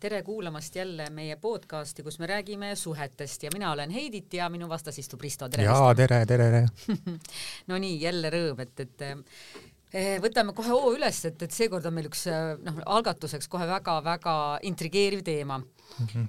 tere kuulamast jälle meie podcasti, kus me räägime suhetest ja mina olen Heidit ja minu vastas istub Risto, tere. jaa, tere, tere, tere no nii, jälle rõõm, et, et eh, võtame kohe hoo üles, et, et seekord on meil üks noh, algatuseks kohe väga-väga intrigeeriv teema.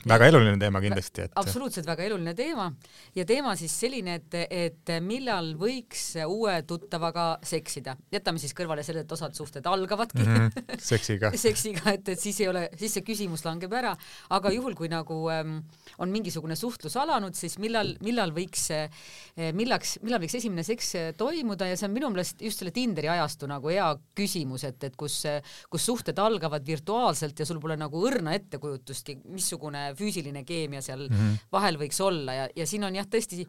Väga eluline teema kindlasti, et. absoluutselt väga eluline teema. Ja teema siis selline, et, et millal võiks uue tuttavaga seksida, jätame siis kõrvale selle, et osad suhted algavadki. Mm -hmm. seksiga. Seksiga, et, et siis ei ole, siis see küsimus langeb ära, aga juhul, kui nagu ähm, on mingisugune suhtlus alanud, siis millal, millal võiks, millaks, millal võiks esimene seks toimuda? Ja see on minu meelest just selle Tinderi ajastu nagu hea küsimus, et, et kus, kus suhted algavad virtuaalselt ja sul pole nagu õrna ettekujutustki, missugune missugune füüsiline keemia seal mm -hmm. vahel võiks olla ja, ja siin on jah, tõesti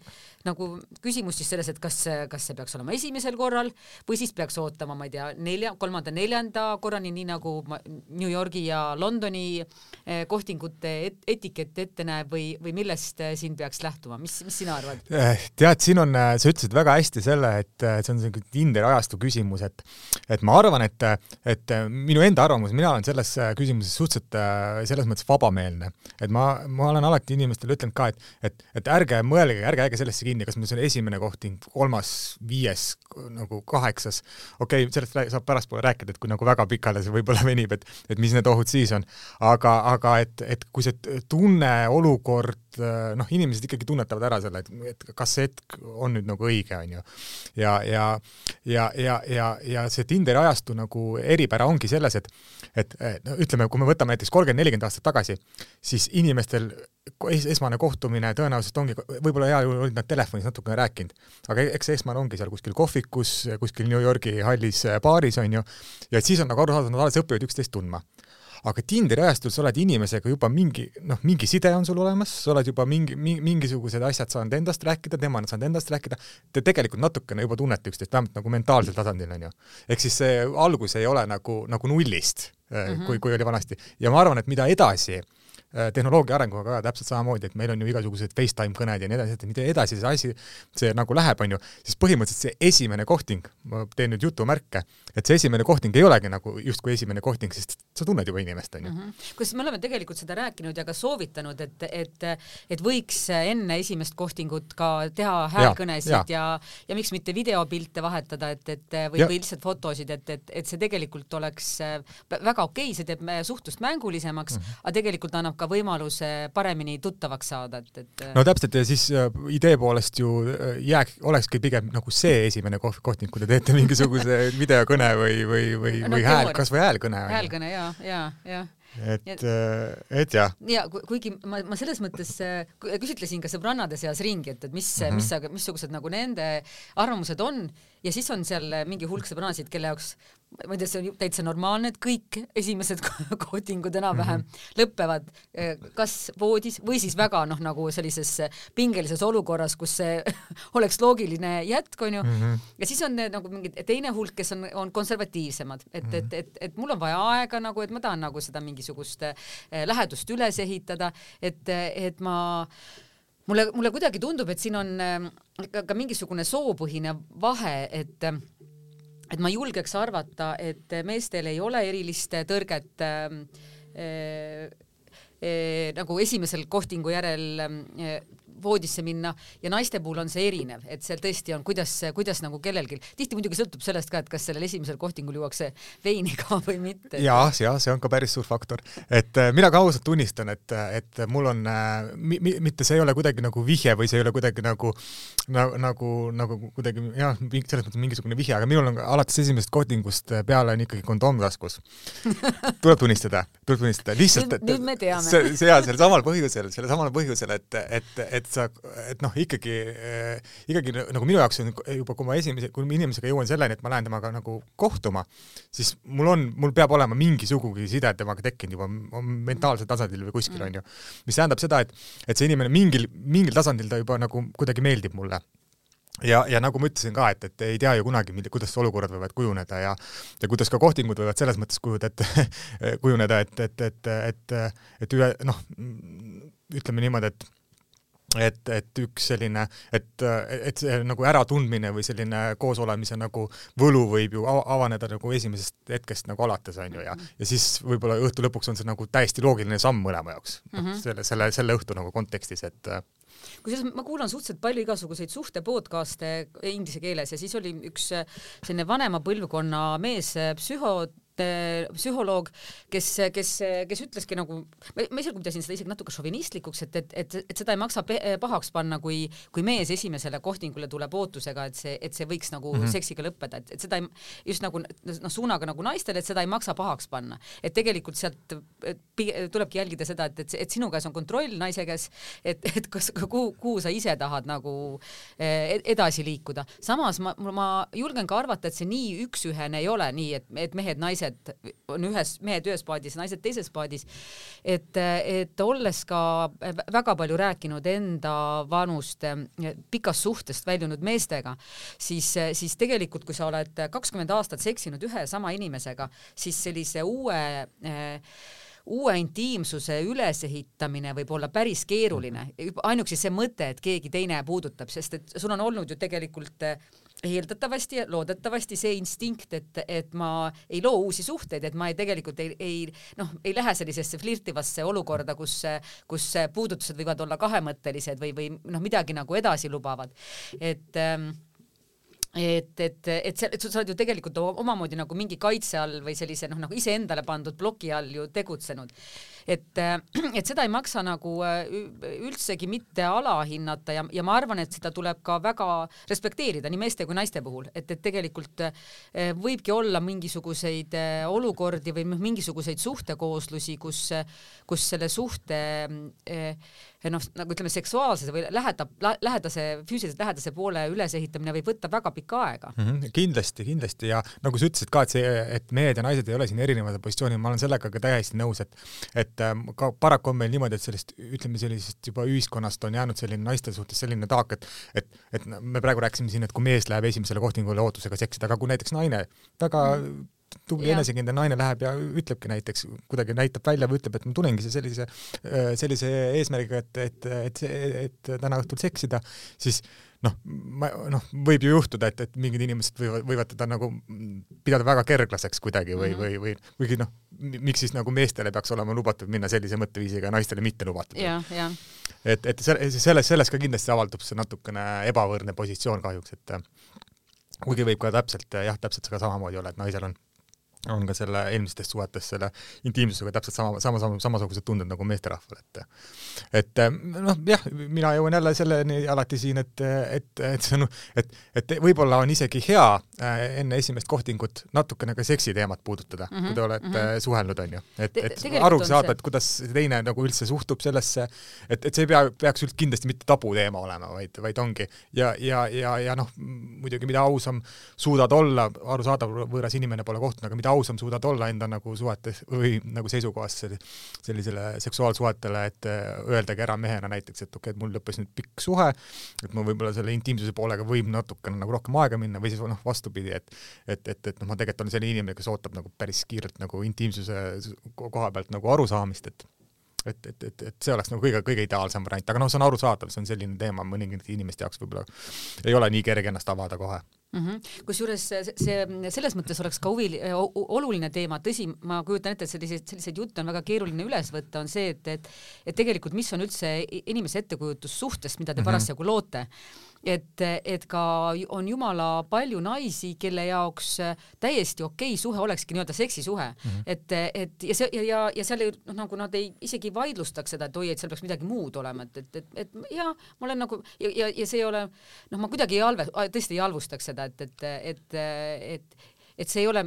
nagu küsimus siis selles, et kas, kas see peaks olema esimesel korral või siis peaks ootama, ma ei tea, nelja, kolmanda-neljanda korrani, nii nagu New Yorgi ja Londoni eh, kohtingute et, etikett ette näeb või, või millest eh, siin peaks lähtuma, mis, mis sina arvad? Eh, tead, siin on, sa ütlesid väga hästi selle, et see on selline Tinderi ajastu küsimus, et et ma arvan, et, et minu enda arvamus, mina olen selles küsimuses suhteliselt selles mõttes vabameelne, et ma, ma olen alati inimestele ütelnud ka, et, et, et ärge mõelge, ärge jääge sellesse kinni, kas meil see on esimene kohting, kolmas, viies, nagu kaheksas. okei okay,, sellest saab pärastpoole rääkida, et kui nagu väga pikale see võib-olla venib, et, et mis need ohud siis on. aga, aga et, et kui see tunne, olukord, noh, inimesed ikkagi tunnetavad ära selle, et, et kas see hetk on nüüd nagu õige, on ju. ja, ja, ja, ja, ja, ja see Tinderi ajastu nagu eripära ongi selles, et, et no ütleme, kui me võtame näiteks kolmkümmend, nelikümmend aastat tagasi, siis inimestel es esmane kohtumine tõenäoliselt ongi, võib-olla heal juhul olid nad telefonis natukene rääkinud, aga eks esmane ongi seal kuskil kohvikus, kuskil New Yorgi hallis baaris, on ju, ja siis on nagu arusaadav, nad alles õpivad üksteist tundma aga Tinderi ajastul sa oled inimesega juba mingi, noh, mingi side on sul olemas, sa oled juba mingi, mingisugused asjad saanud endast rääkida, tema on saanud endast rääkida, te tegelikult natukene juba tunnete üksteist, vähemalt nagu mentaalsel tasandil, on ju. ehk siis see algus ei ole nagu, nagu nullist mm, -hmm. kui, kui oli vanasti. ja ma arvan, et mida edasi Äh, tehnoloogia arenguga ka täpselt samamoodi, et meil on ju igasugused FaceTime kõned ja nii edasi, et mida edasi see asi, see nagu läheb, on ju, siis põhimõtteliselt see esimene kohting, ma teen nüüd jutumärke, et see esimene kohting ei olegi nagu justkui esimene kohting, sest sa tunned juba inimest, on ju. Mm -hmm.. kusjuures me oleme tegelikult seda rääkinud ja ka soovitanud, et, et, et võiks enne esimest kohtingut ka teha häälkõnesid ja, ja, ja, ja miks mitte videopilte vahetada, et, et või, või lihtsalt fotosid, et, et, et see tegelikult oleks väga okei okay,, see teeb suhtlust mängulisemaks mm, -hmm. aga tegelikult annab ka võimaluse paremini tuttavaks saada, et, et no täpselt ja siis äh, idee poolest ju äh, jääk, olekski pigem nagu see esimene koht, kohting, kui te teete mingisuguse videokõne või, või, või no,, või hääl, kas või häälkõne. häälkõne ja, ja, ja et, äh, et jah. ja kuigi ma, ma selles mõttes küsitlesin ka sõbrannade seas ringi, et, et mis mm, -hmm. mis, mhm. missugused nagu nende arvamused on ja siis on seal mingi hulk sõbrannasid, kelle jaoks ma ei tea, see on täitsa normaalne, et kõik esimesed kohtingud enam-vähem mm -hmm. lõpevad eh, kas voodis või siis väga noh, nagu sellises pingelises olukorras, kus see oleks loogiline jätk, onju mm. -hmm. ja siis on nagu mingi teine hulk, kes on, on konservatiivsemad, et mm, -hmm. et, et, et mul on vaja aega nagu, et ma tahan nagu seda mingisugust eh, lähedust üles ehitada, et, et ma mulle, mulle kuidagi tundub, et siin on eh, ka, ka mingisugune soopõhine vahe, et et ma julgeks arvata, et meestel ei ole erilist tõrget äh, äh, nagu esimesel kohtingu järel äh, voodisse minna ja naiste puhul on see erinev, et seal tõesti on, kuidas, kuidas nagu kellelgi, tihti muidugi sõltub sellest ka, et kas sellel esimesel kohtingul juuakse veini ka või mitte. ja, ja see on ka päris suur faktor, et äh, mina ka ausalt tunnistan, et, et mul on äh, mi,, mitte see ei ole kuidagi nagu vihje või see ei ole kuidagi nagu nagu, nagu, nagu kuidagi jah, selles mõttes mingisugune vihje, aga minul on alates esimesest kohtingust peale on ikkagi kondoom taskus tuleb tunnistada, tuleb tunnistada, lihtsalt. nüüd me teame. see, see ja sellel samal põhjusel, sellel samal põhjusel, et, et, et et sa, et noh, ikkagi äh,, ikkagi nagu minu jaoks on juba, kui ma esimese, kui ma inimesega jõuan selleni, et ma lähen temaga nagu kohtuma, siis mul on, mul peab olema mingisugugi side temaga tekkinud juba mentaalsel tasandil või kuskil mm., onju. mis tähendab seda, et, et see inimene mingil, mingil tasandil ta juba nagu kuidagi meeldib mulle ja, ja nagu ma ütlesin ka, et, et ei tea ju kunagi, kuidas olukorrad võivad kujuneda ja ja kuidas ka kohtingud võivad selles mõttes kujuda, et kujuneda, et, et, et, et, et ühe noh, ütleme niimoodi, et et, et üks selline, et, et see nagu äratundmine või selline koosolemise nagu võlu võib ju avaneda nagu esimesest hetkest nagu alates, on ju, ja ja siis võib-olla õhtu lõpuks on see nagu täiesti loogiline samm mõlema jaoks mm, -hmm. selle, selle, selle õhtu nagu kontekstis, et kusjuures ma kuulan suhteliselt palju igasuguseid suhte podcast'e inglise keeles ja siis oli üks selline vanema põlvkonna mees, psühho psühholoog, kes, kes, kes ütleski nagu, ma esialgu pidasin seda isegi natuke šovinistlikuks, et, et, et, et seda ei maksa pahaks panna, kui, kui mees esimesele kohtingule tuleb ootusega, et see, et see võiks nagu mm -hmm. seksiga lõppeda, et, et seda ei, just nagu noh, suunaga nagu naistele, et seda ei maksa pahaks panna. et tegelikult sealt tulebki jälgida seda, et, et, et sinu käes on kontroll naise käes, et, et kas, kuhu, kuhu sa ise tahad nagu eh, edasi liikuda. samas ma, ma julgen ka arvata, et see nii üks-ühene ei ole, nii et, et mehed-naised naised on ühes, mehed ühes paadis, naised teises paadis. et, et olles ka väga palju rääkinud enda vanust pikast suhtest väljunud meestega, siis, siis tegelikult, kui sa oled kakskümmend aastat seksinud ühe sama inimesega, siis sellise uue äh, uue intiimsuse ülesehitamine võib olla päris keeruline, ainuüksi see mõte, et keegi teine puudutab, sest et sul on olnud ju tegelikult eeldatavasti loodetavasti see instinkt, et, et ma ei loo uusi suhteid, et ma ei tegelikult ei, ei noh, ei lähe sellisesse flirtivasse olukorda, kus, kus puudutused võivad olla kahemõttelised või, või noh, midagi nagu edasi lubavad. et ähm, et, et, et see, et sa oled ju tegelikult omamoodi nagu mingi kaitse all või sellise noh, nagu iseendale pandud ploki all ju tegutsenud et, äh, et seda ei maksa nagu äh, üldsegi mitte alahinnata ja, ja ma arvan, et seda tuleb ka väga respekteerida nii meeste kui naiste puhul, et, et tegelikult äh, võibki olla mingisuguseid olukordi või mingisuguseid suhtekooslusi, kus, kus selle suhte noh, nagu ütleme, seksuaalse või lähedab, lähedase, füüsiliselt lähedase poole ülesehitamine võib võtta väga pikka aega mm. -hmm, kindlasti, kindlasti ja nagu sa ütlesid ka, et see, et mehed ja naised ei ole siin erinevad positsioonid, ma olen sellega ka täiesti nõus, et et et ähm, ka paraku on meil niimoodi, et sellist, ütleme sellisest juba ühiskonnast on jäänud selline naiste suhtes selline taak, et et, et me praegu rääkisime siin, et kui mees läheb esimesele kohtingule ootusega seksida, aga kui näiteks naine väga mm tubli enesekindel naine läheb ja ütlebki näiteks, kuidagi näitab välja või ütleb, et ma tulengi sellise, sellise eesmärgiga, et, et, et, et täna õhtul seksida, siis noh, ma noh, võib ju juhtuda, et, et mingid inimesed võivad, võivad teda nagu pidada väga kerglaseks kuidagi või mm, -hmm. või, või kuigi noh, miks siis nagu meestele peaks olema lubatud minna sellise mõtteviisiga ja naistele mitte lubatud. et, et selles, selles ka kindlasti avaldub see natukene ebavõrdne positsioon kahjuks, et kuigi võib ka täpselt jah, täpselt ka samamoodi olla, et naisel on on ka selle eelmistes suhetes selle intiimsusega täpselt sama, sama, sama, samasugused tunded nagu meesterahval, et et noh, jah, mina jõuan jälle selleni alati siin, et, et, et see on, et, et võib-olla on isegi hea äh, enne esimest kohtingut natukene ka seksiteemat puudutada mm, -hmm, kui te olete mm -hmm. suhelnud, on ju. et, et aru saada, et kuidas teine nagu üldse suhtub sellesse, et, et see ei pea, peaks üldse kindlasti mitte tabuteema olema, vaid, vaid ongi ja, ja, ja, ja noh, muidugi mida ausam suudad olla, arusaadav, võõras inimene pole kohtunud, aga mida ausam suudad olla enda nagu suhetes või nagu seisukohast sellisele seksuaalsuhetele, et äh, öeldagi ära mehena näiteks, et okei okay,, et mul lõppes nüüd pikk suhe, et ma võib-olla selle intiimsuse poolega võib natukene nagu rohkem aega minna või siis noh, vastupidi, et et, et, et noh, ma tegelikult olen selline inimene, kes ootab nagu päris kiirelt nagu intiimsuse koha pealt nagu arusaamist, et et, et, et, et see oleks nagu kõige, kõige ideaalsem variant, aga noh, see on arusaadav, see on selline teema mõningate inimeste jaoks võib-olla ei ole nii kerge ennast avada kohe. Mm -hmm.. kusjuures see, selles mõttes oleks ka huvi, oluline teema, tõsi, ma kujutan ette, et selliseid, selliseid jutte on väga keeruline üles võtta, on see, et, et et tegelikult, mis on üldse inimese ettekujutus suhtest, mida te mm -hmm. parasjagu loote et, et ka on jumala palju naisi, kelle jaoks täiesti okei suhe olekski nii-öelda seksisuhe mm, -hmm. et, et ja see ja, ja, ja seal ei noh, nagu nad ei isegi vaidlustaks seda, et oi, et seal peaks midagi muud olema, et, et, et, et ja ma olen nagu ja, ja, ja see ei ole noh, ma kuidagi ei halve, tõesti ei halvustaks seda, et, et, et, et et see ei ole,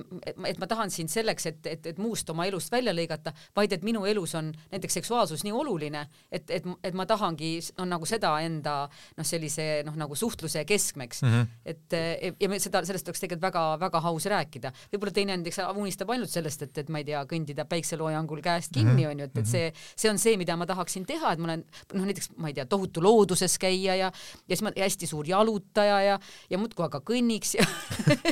et ma tahan sind selleks, et, et, et muust oma elust välja lõigata, vaid et minu elus on näiteks seksuaalsus nii oluline, et, et, et ma tahangi no nagu seda enda noh, sellise noh, nagu suhtluse keskmeks mm. -hmm. et ja me seda, sellest oleks tegelikult väga-väga aus rääkida. võib-olla teine näiteks unistab ainult sellest, et, et ma ei tea, kõndida päikseloojangul käest kinni mm, -hmm. on ju, et, et mhm. see, see on see, mida ma tahaksin teha, et ma olen noh, näiteks ma ei tea, tohutu looduses käia ja, ja siis ma hästi suur jalutaja ja, ja muudkui aga kõnniks ja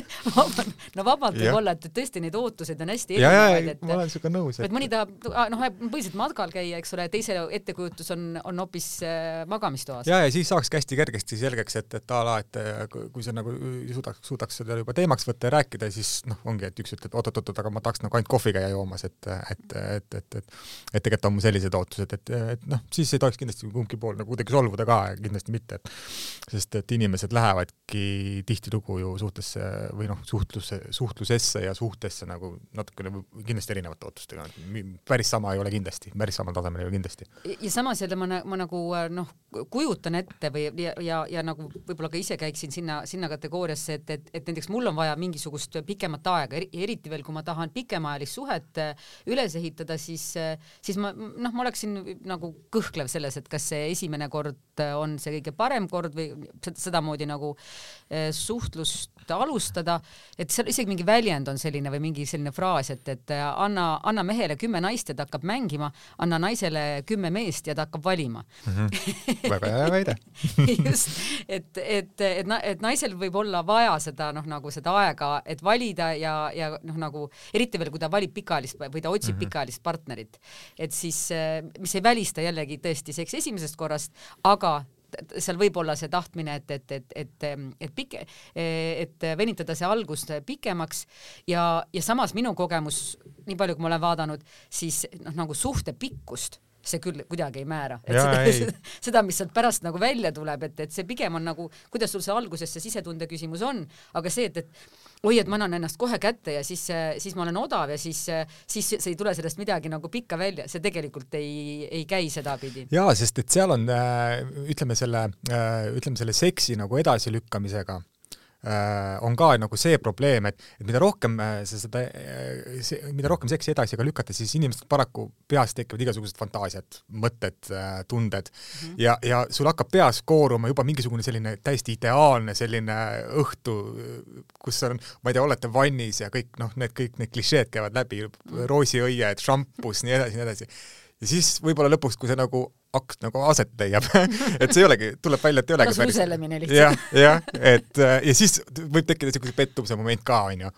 no vabalt võib olla, et tõesti neid ootuseid on hästi erinevaid, et ma olen sinuga nõus, et mõni tahab, noh, põhiliselt matkal käia, eks ole, teise ettekujutus on, on hoopis äh, magamistoas. ja, ja siis saakski hästi kergesti selgeks, et, et a la, et kui sa nagu suudaks, suudaks seda juba teemaks võtta ja rääkida, siis noh, ongi, et üks ütleb oot-oot-oot, aga ma tahaks nagu ainult kohvi käia joomas, et, et, et, et, et et tegelikult on mul sellised ootused, et, et noh, siis ei tohiks kindlasti kumbki pool nagu kuidagi solvuda ka, kindlasti mitte, et sest et inimesed lähevadki tihtilugu ju suhtesse või noh, suhtluse, suhtlusesse ja suhtesse nagu natukene kindlasti erinevate ootustega, päris sama ei ole kindlasti, päris samal tasemel ei ole kindlasti. ja samas jälle ma, ma nagu noh, kujutan ette või ja, ja, ja nagu võib-olla ka ise käiksin sinna, sinna kategooriasse, et, et, et näiteks mul on vaja mingisugust pikemat aega, eriti veel, kui ma tahan pikemaajalist suhet äh, üles ehitada, siis, äh, siis ma noh, ma oleksin nagu kõhklev selles, et kas see esimene kord on see kõige parem kord või sedamoodi nagu äh, suhtlust alustada, et seal isegi mingi väljend on selline või mingi selline fraas, et, et anna, anna mehele kümme naist ja ta hakkab mängima, anna naisele kümme meest ja ta hakkab valima mm. -hmm. väga hea väide just, et, et, et, et naisel võib olla vaja seda noh, nagu seda aega, et valida ja, ja noh, nagu eriti veel, kui ta valib pikaajalist või ta otsib mm -hmm. pikaajalist partnerit, et siis, mis ei välista jällegi tõesti seks esimesest korrast, aga seal võib olla see tahtmine, et, et, et, et, et pike, et venitada see algus pikemaks ja, ja samas minu kogemus, nii palju, kui ma olen vaadanud, siis noh, nagu suhte pikkust see küll kuidagi ei määra, et ja, seda, seda, mis sealt pärast nagu välja tuleb, et, et see pigem on nagu, kuidas sul see alguses see sisetunde küsimus on, aga see, et, et oi, et ma annan ennast kohe kätte ja siis, siis ma olen odav ja siis, siis ei tule sellest midagi nagu pikka välja, see tegelikult ei, ei käi sedapidi. jaa, sest et seal on äh, ütleme selle, äh, ütleme selle seksi nagu edasilükkamisega on ka nagu see probleem, et, et mida rohkem äh, sa seda, äh, mida rohkem seksi edasi ka lükata, siis inimestel paraku peas tekivad igasugused fantaasiad, mõtted, tunded mm -hmm. ja, ja sul hakkab peas kooruma juba mingisugune selline täiesti ideaalne selline õhtu, kus on, ma ei tea, olete vannis ja kõik noh, need kõik need klišeed käivad läbi, mhm. roosiõied, šampus, nii edasi, nii edasi. ja siis võib-olla lõpuks, kui see nagu akt nagu aset leiab et see ei olegi, tuleb välja, et ei olegi päris. suuselemine lihtsalt. jah, jah, et äh, ja siis võib tekkida niisuguse pettumuse moment ka, onju.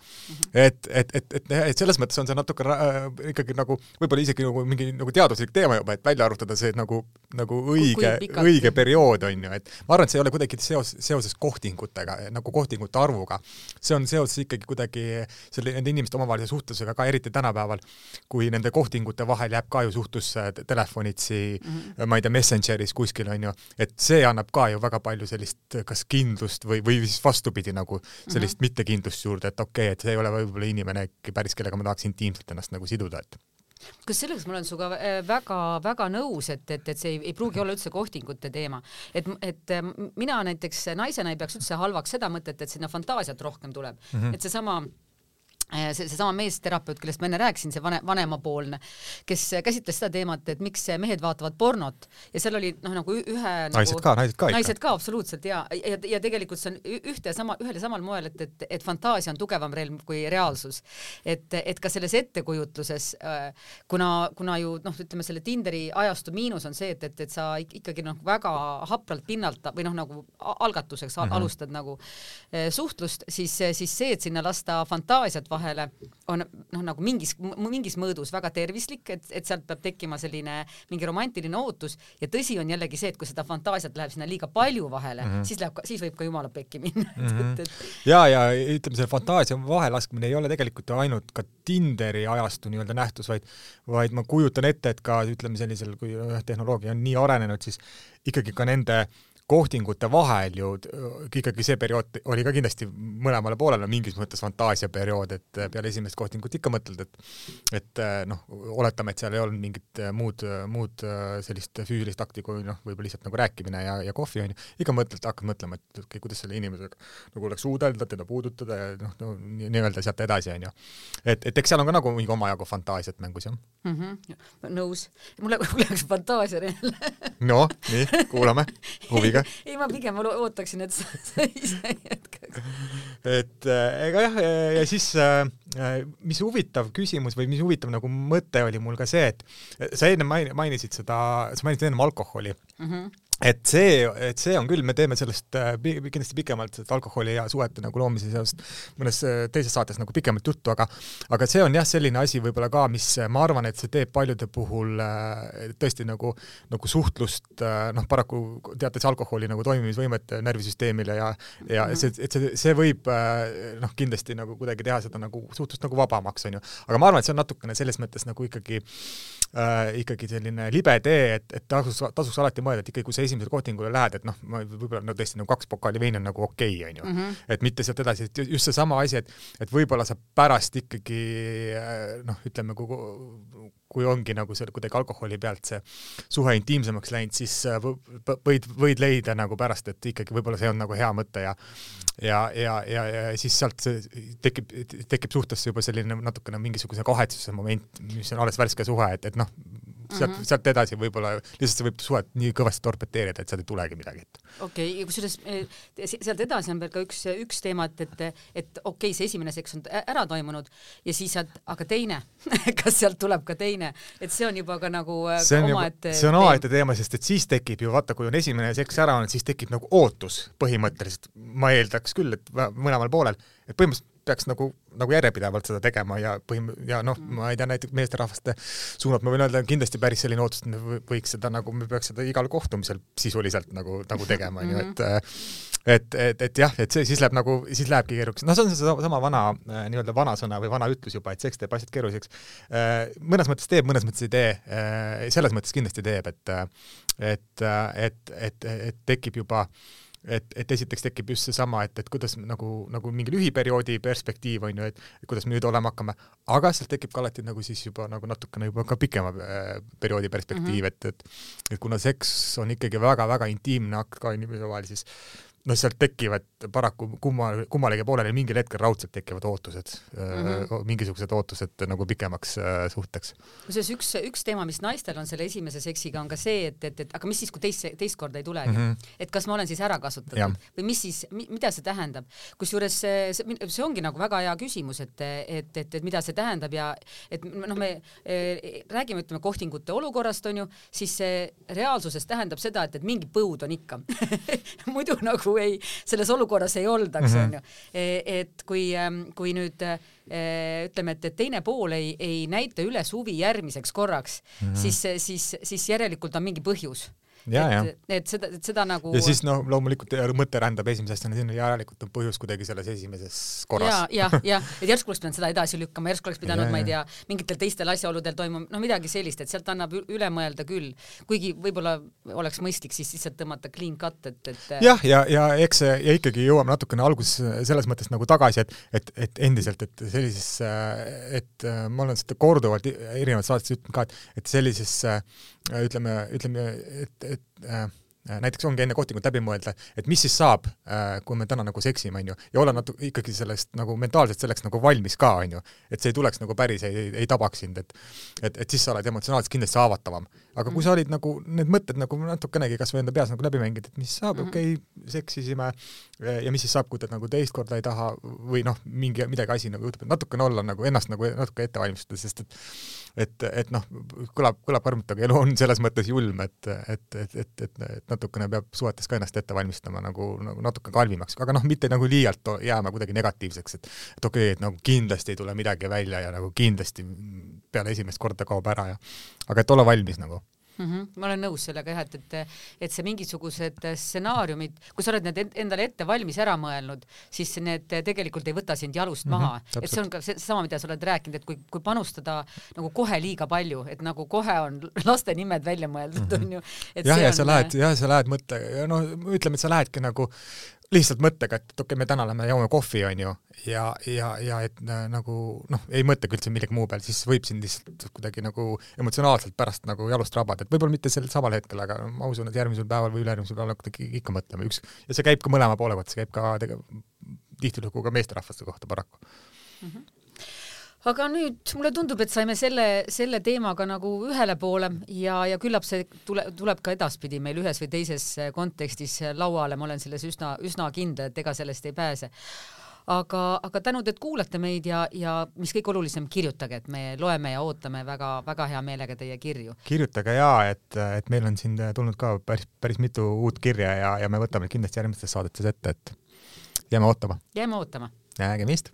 et, et, et, et, et selles mõttes on see natuke äh, ikkagi nagu võib-olla isegi nagu mingi nagu teaduslik teema juba, et välja arvutada see nagu, nagu õige, õige periood, onju, et ma arvan, et see ei ole kuidagi seos, seoses kohtingutega, nagu kohtingute arvuga. see on seoses ikkagi kuidagi selle, nende inimeste omavahelise suhtlusega ka eriti tänapäeval, kui nende kohtingute vahel jääb ka ju suhtlus telefonitsi mm, -hmm ma ei tea, Messengeris kuskil on ju, et see annab ka ju väga palju sellist kas kindlust või, või siis vastupidi nagu sellist mm -hmm. mittekindlust juurde, et okei okay,, et see ei ole võib-olla inimene päris, kellega ma tahaks intiimselt ennast nagu siduda, et kas selles ma olen sinuga väga-väga äh, nõus, et, et, et see ei, ei pruugi olla üldse kohtingute teema, et, et äh, mina näiteks naisena ei peaks üldse halvaks seda mõtet, et sinna fantaasiat rohkem tuleb mm, -hmm. et seesama Äh, see, seesama meesterapeut, kellest ma enne rääkisin, see vanem, vanemapoolne, kes käsitles seda teemat, et miks mehed vaatavad pornot ja seal oli noh, nagu ühe naised nagu, ka, naised ka ikka. naised ka absoluutselt ja, ja, ja tegelikult see on ühte ja sama, ühel ja samal moel, et, et, et fantaasia on tugevam relv kui reaalsus. et, et ka selles ettekujutluses, äh, kuna, kuna ju noh, ütleme selle Tinderi ajastu miinus on see, et, et, et sa ikkagi noh, väga hapralt pinnalt või noh, nagu algatuseks mm -hmm. alustad nagu äh, suhtlust, siis, siis see, et sinna lasta fantaasiat vahele, vahele on noh, nagu mingis, mingis mõõdus väga tervislik, et, et sealt peab tekkima selline mingi romantiline ootus ja tõsi on jällegi see, et kui seda fantaasiat läheb sinna liiga palju vahele mm, -hmm. siis läheb, siis võib ka jumala pekki minna mm. -hmm. Et, et... ja, ja ütleme, see fantaasia vahelaskmine ei ole tegelikult ainult ka Tinderi ajastu nii-öelda nähtus, vaid, vaid ma kujutan ette, et ka ütleme sellisel, kui tehnoloogia on nii arenenud, siis ikkagi ka nende äh, kohtingute vahel ju ikkagi see periood oli ka kindlasti mõlemale poolele mingis mõttes fantaasiaperiood, et peale esimest kohtingut ikka mõtled, et et noh, oletame, et seal ei olnud mingit muud, muud sellist füüsilist akti kui noh, võib-olla lihtsalt nagu rääkimine ja, ja kohvi onju, ikka mõtled, hakkad mõtlema, et okei kuidas selle inimesega nagu oleks suudelda, teda puudutada ja noh no, nii-öelda sealt edasi onju. et, et eks seal on ka nagu mingi omajagu fantaasiat mängus jah mm. -hmm. nõus, mulle läks fantaasia jälle no nii, kuulame huviga ei, ma pigem ootaksin, et sa, sa ise jätkaks. et äh, ega jah, ja siis äh, mis huvitav küsimus või mis huvitav nagu mõte oli mul ka see, et sa enne mainisid seda, sa mainisid ennem alkoholi mm. -hmm et see, et see on küll, me teeme sellest äh, kindlasti pikemalt, sellest alkoholi ja suhete nagu loomise seost mõnes äh, teises saates nagu pikemalt juttu, aga aga see on jah, selline asi võib-olla ka, mis ma arvan, et see teeb paljude puhul äh, tõesti nagu, nagu suhtlust noh, paraku teates alkoholi nagu toimimisvõimet närvisüsteemile ja ja -hmm. see, et see, see võib noh, kindlasti nagu kuidagi teha seda nagu suhtlust nagu vabamaks, on ju. aga ma arvan, et see on natukene selles mõttes nagu ikkagi äh, ikkagi selline libe tee, et, et tasuks, tasuks alati mõelda, et ikkagi kui sa esimesele kohtingule lähed, et noh, ma võib-olla no tõesti nagu kaks pokaali veini on nagu okei okay,, onju. Mhm. et mitte sealt edasi, et just seesama asi, et, et võib-olla sa pärast ikkagi noh, ütleme, kui, kui ongi nagu seal kuidagi alkoholi pealt see suhe intiimsemaks läinud, siis võid, võid leida nagu pärast, et ikkagi võib-olla see on nagu hea mõte ja ja, ja, ja, ja siis sealt see tekib, tekib suhtesse juba selline natukene mingisuguse kahetsuse moment, mis on alles värske suhe, et, et noh, sealt mm, -hmm. sealt edasi võib-olla lihtsalt see võib suhet nii kõvasti torpeteerida, et sealt ei tulegi midagi. okei okay,, ja kusjuures eh, sealt edasi on veel ka üks, üks teema, et, et, et okei okay,, see esimene seks on ära toimunud ja siis sealt, aga teine kas sealt tuleb ka teine, et see on juba ka nagu eh, see on omaette see on omaette teema, sest et siis tekib ju vaata, kui on esimene seks ära olnud, siis tekib nagu ootus põhimõtteliselt, ma eeldaks küll, et mõlemal poolel, et põhimõtteliselt peaks nagu, nagu järjepidevalt seda tegema ja põhim- ja noh, mm. ma ei tea, näiteks meesterahvaste suunalt ma võin öelda, kindlasti päris selline ootus, et me võiks seda nagu, me peaks seda igal kohtumisel sisuliselt nagu, nagu tegema, onju, et äh, et, et, et jah, et see siis läheb nagu, siis lähebki keerukaks, noh, see on seesama sama vana äh, nii-öelda vanasõna või vana ütlus juba, et seks teeb asjad keeruliseks äh,. mõnes mõttes teeb, mõnes mõttes ei tee selles mõttes kindlasti teeb, et et, et, et, et tekib juba äh, et, et esiteks tekib just seesama, et, et kuidas nagu, nagu mingi lühiperioodi perspektiiv on ju, et kuidas me nüüd olema hakkame, aga sealt tekib ka alati nagu siis juba nagu natukene juba ka pikema äh, perioodi perspektiiv mm, -hmm. et, et et kuna seks on ikkagi väga-väga intiimne akt ka inimese vahel, siis noh, sealt tekivad paraku kumma, kummalegi poolele mingil hetkel raudselt tekivad ootused mm, -hmm. mingisugused ootused nagu pikemaks suhteks. kusjuures üks, üks teema, mis naistel on selle esimese seksiga, on ka see, et, et, et aga mis siis, kui teist, teist korda ei tulegi mm, -hmm. et kas ma olen siis ära kasutatud ja. või mis siis, mida see tähendab, kusjuures see, see, ongi nagu väga hea küsimus, et, et, et, et mida see tähendab ja et noh, me e, räägime, ütleme kohtingute olukorrast onju, siis see reaalsuses tähendab seda, et, et mingi põud on ikka muidu nagu nagu ei, selles olukorras ei oldaks, mhm. onju. E, et kui, ähm, kui nüüd e, ütleme, et, et teine pool ei, ei näita üles huvi järgmiseks korraks mm, -hmm. siis, siis, siis järelikult on mingi põhjus et, et seda, et seda nagu ja siis noh, loomulikult mõte rändab esimese asjana sinna, järelikult on põhjus kuidagi selles esimeses korras. ja, ja, ja, et järsku oleks pidanud seda edasi lükkama, järsku oleks pidanud, ma ei tea, mingitel teistel asjaoludel toimuma, no midagi sellist, et sealt annab üle mõelda küll, kuigi võib-olla oleks mõistlik siis lihtsalt tõmmata clean cut, et, et jah, ja, ja, ja eks see ja ikkagi jõuame natukene alguses selles mõttes nagu tagasi, et, et, et endiselt, et sellises, et ma olen seda korduvalt erinevates saadetes ütelnud ka, et, et sellises ütleme, ütleme, et, et äh, näiteks ongi enne kohtingut läbi mõelda, et mis siis saab, äh, kui me täna nagu seksime, onju, ja olla natuke ikkagi sellest nagu mentaalselt selleks nagu valmis ka, onju. et see ei tuleks nagu päris, ei, ei tabaks sind, et et, et siis sa oled emotsionaalselt kindlasti haavatavam. Aga kui sa olid nagu, need mõtted nagu natukenegi kas või enda peas nagu läbi mänginud, et mis saab, mhm. okei okay,, seksisime ja mis siis saab, kui ta nagu teist korda ei taha või noh, mingi, midagi asi nagu juhtub, et natukene olla nagu ennast nagu natuke ette valmistada, sest et et, et noh, kõlab, kõlab karmilt, aga elu on selles mõttes julm, et, et, et, et, et, et natukene peab suhetes ka ennast ette valmistama nagu, nagu natuke kalvimaks, aga noh, mitte nagu liialt jääma kuidagi negatiivseks, et et okei okay,, et nagu kindlasti ei tule midagi välja ja nagu kindlasti peale esimest korda kaob ära ja aga et olla valmis nagu mm. -hmm. ma olen nõus sellega jah, et, et, et see mingisugused stsenaariumid, kui sa oled need endale ette valmis ära mõelnud, siis need tegelikult ei võta sind jalust mm -hmm, maha, et see on ka seesama, mida sa oled rääkinud, et kui, kui panustada nagu kohe liiga palju, et nagu kohe on laste nimed välja mõeldud mm, -hmm. on ju. jah, ja sa lähed, jah, sa lähed mõttega, no ütleme, et sa lähedki nagu lihtsalt mõttega, et okei okay,, me täna lähme joome kohvi, onju, ja, ja, ja et äh, nagu noh, ei mõtlegi üldse millegi muu peale, siis võib sind lihtsalt kuidagi nagu emotsionaalselt pärast nagu jalust rabada, et võib-olla mitte sel samal hetkel, aga ma usun, et järgmisel päeval või ülejärgmisel päeval hakkad ikka mõtlema, üks, ja see käib ka mõlema poole kohta, see käib ka tihtilugu ka meesterahvaste kohta paraku mm. -hmm aga nüüd mulle tundub, et saime selle, selle teemaga nagu ühele poole ja, ja küllap see tule, tuleb ka edaspidi meil ühes või teises kontekstis lauale, ma olen selles üsna, üsna kindel, et ega sellest ei pääse aga, aga tänud, et kuulate meid ja, ja mis kõige olulisem, kirjutage, et me loeme ja ootame väga-väga hea meelega teie kirju. kirjutage ja et, et meil on siin tulnud ka päris, päris mitu uut kirja ja, ja me võtame kindlasti järgmistes saadetes ette, et jääme ootama. jääme ootama. nägemist.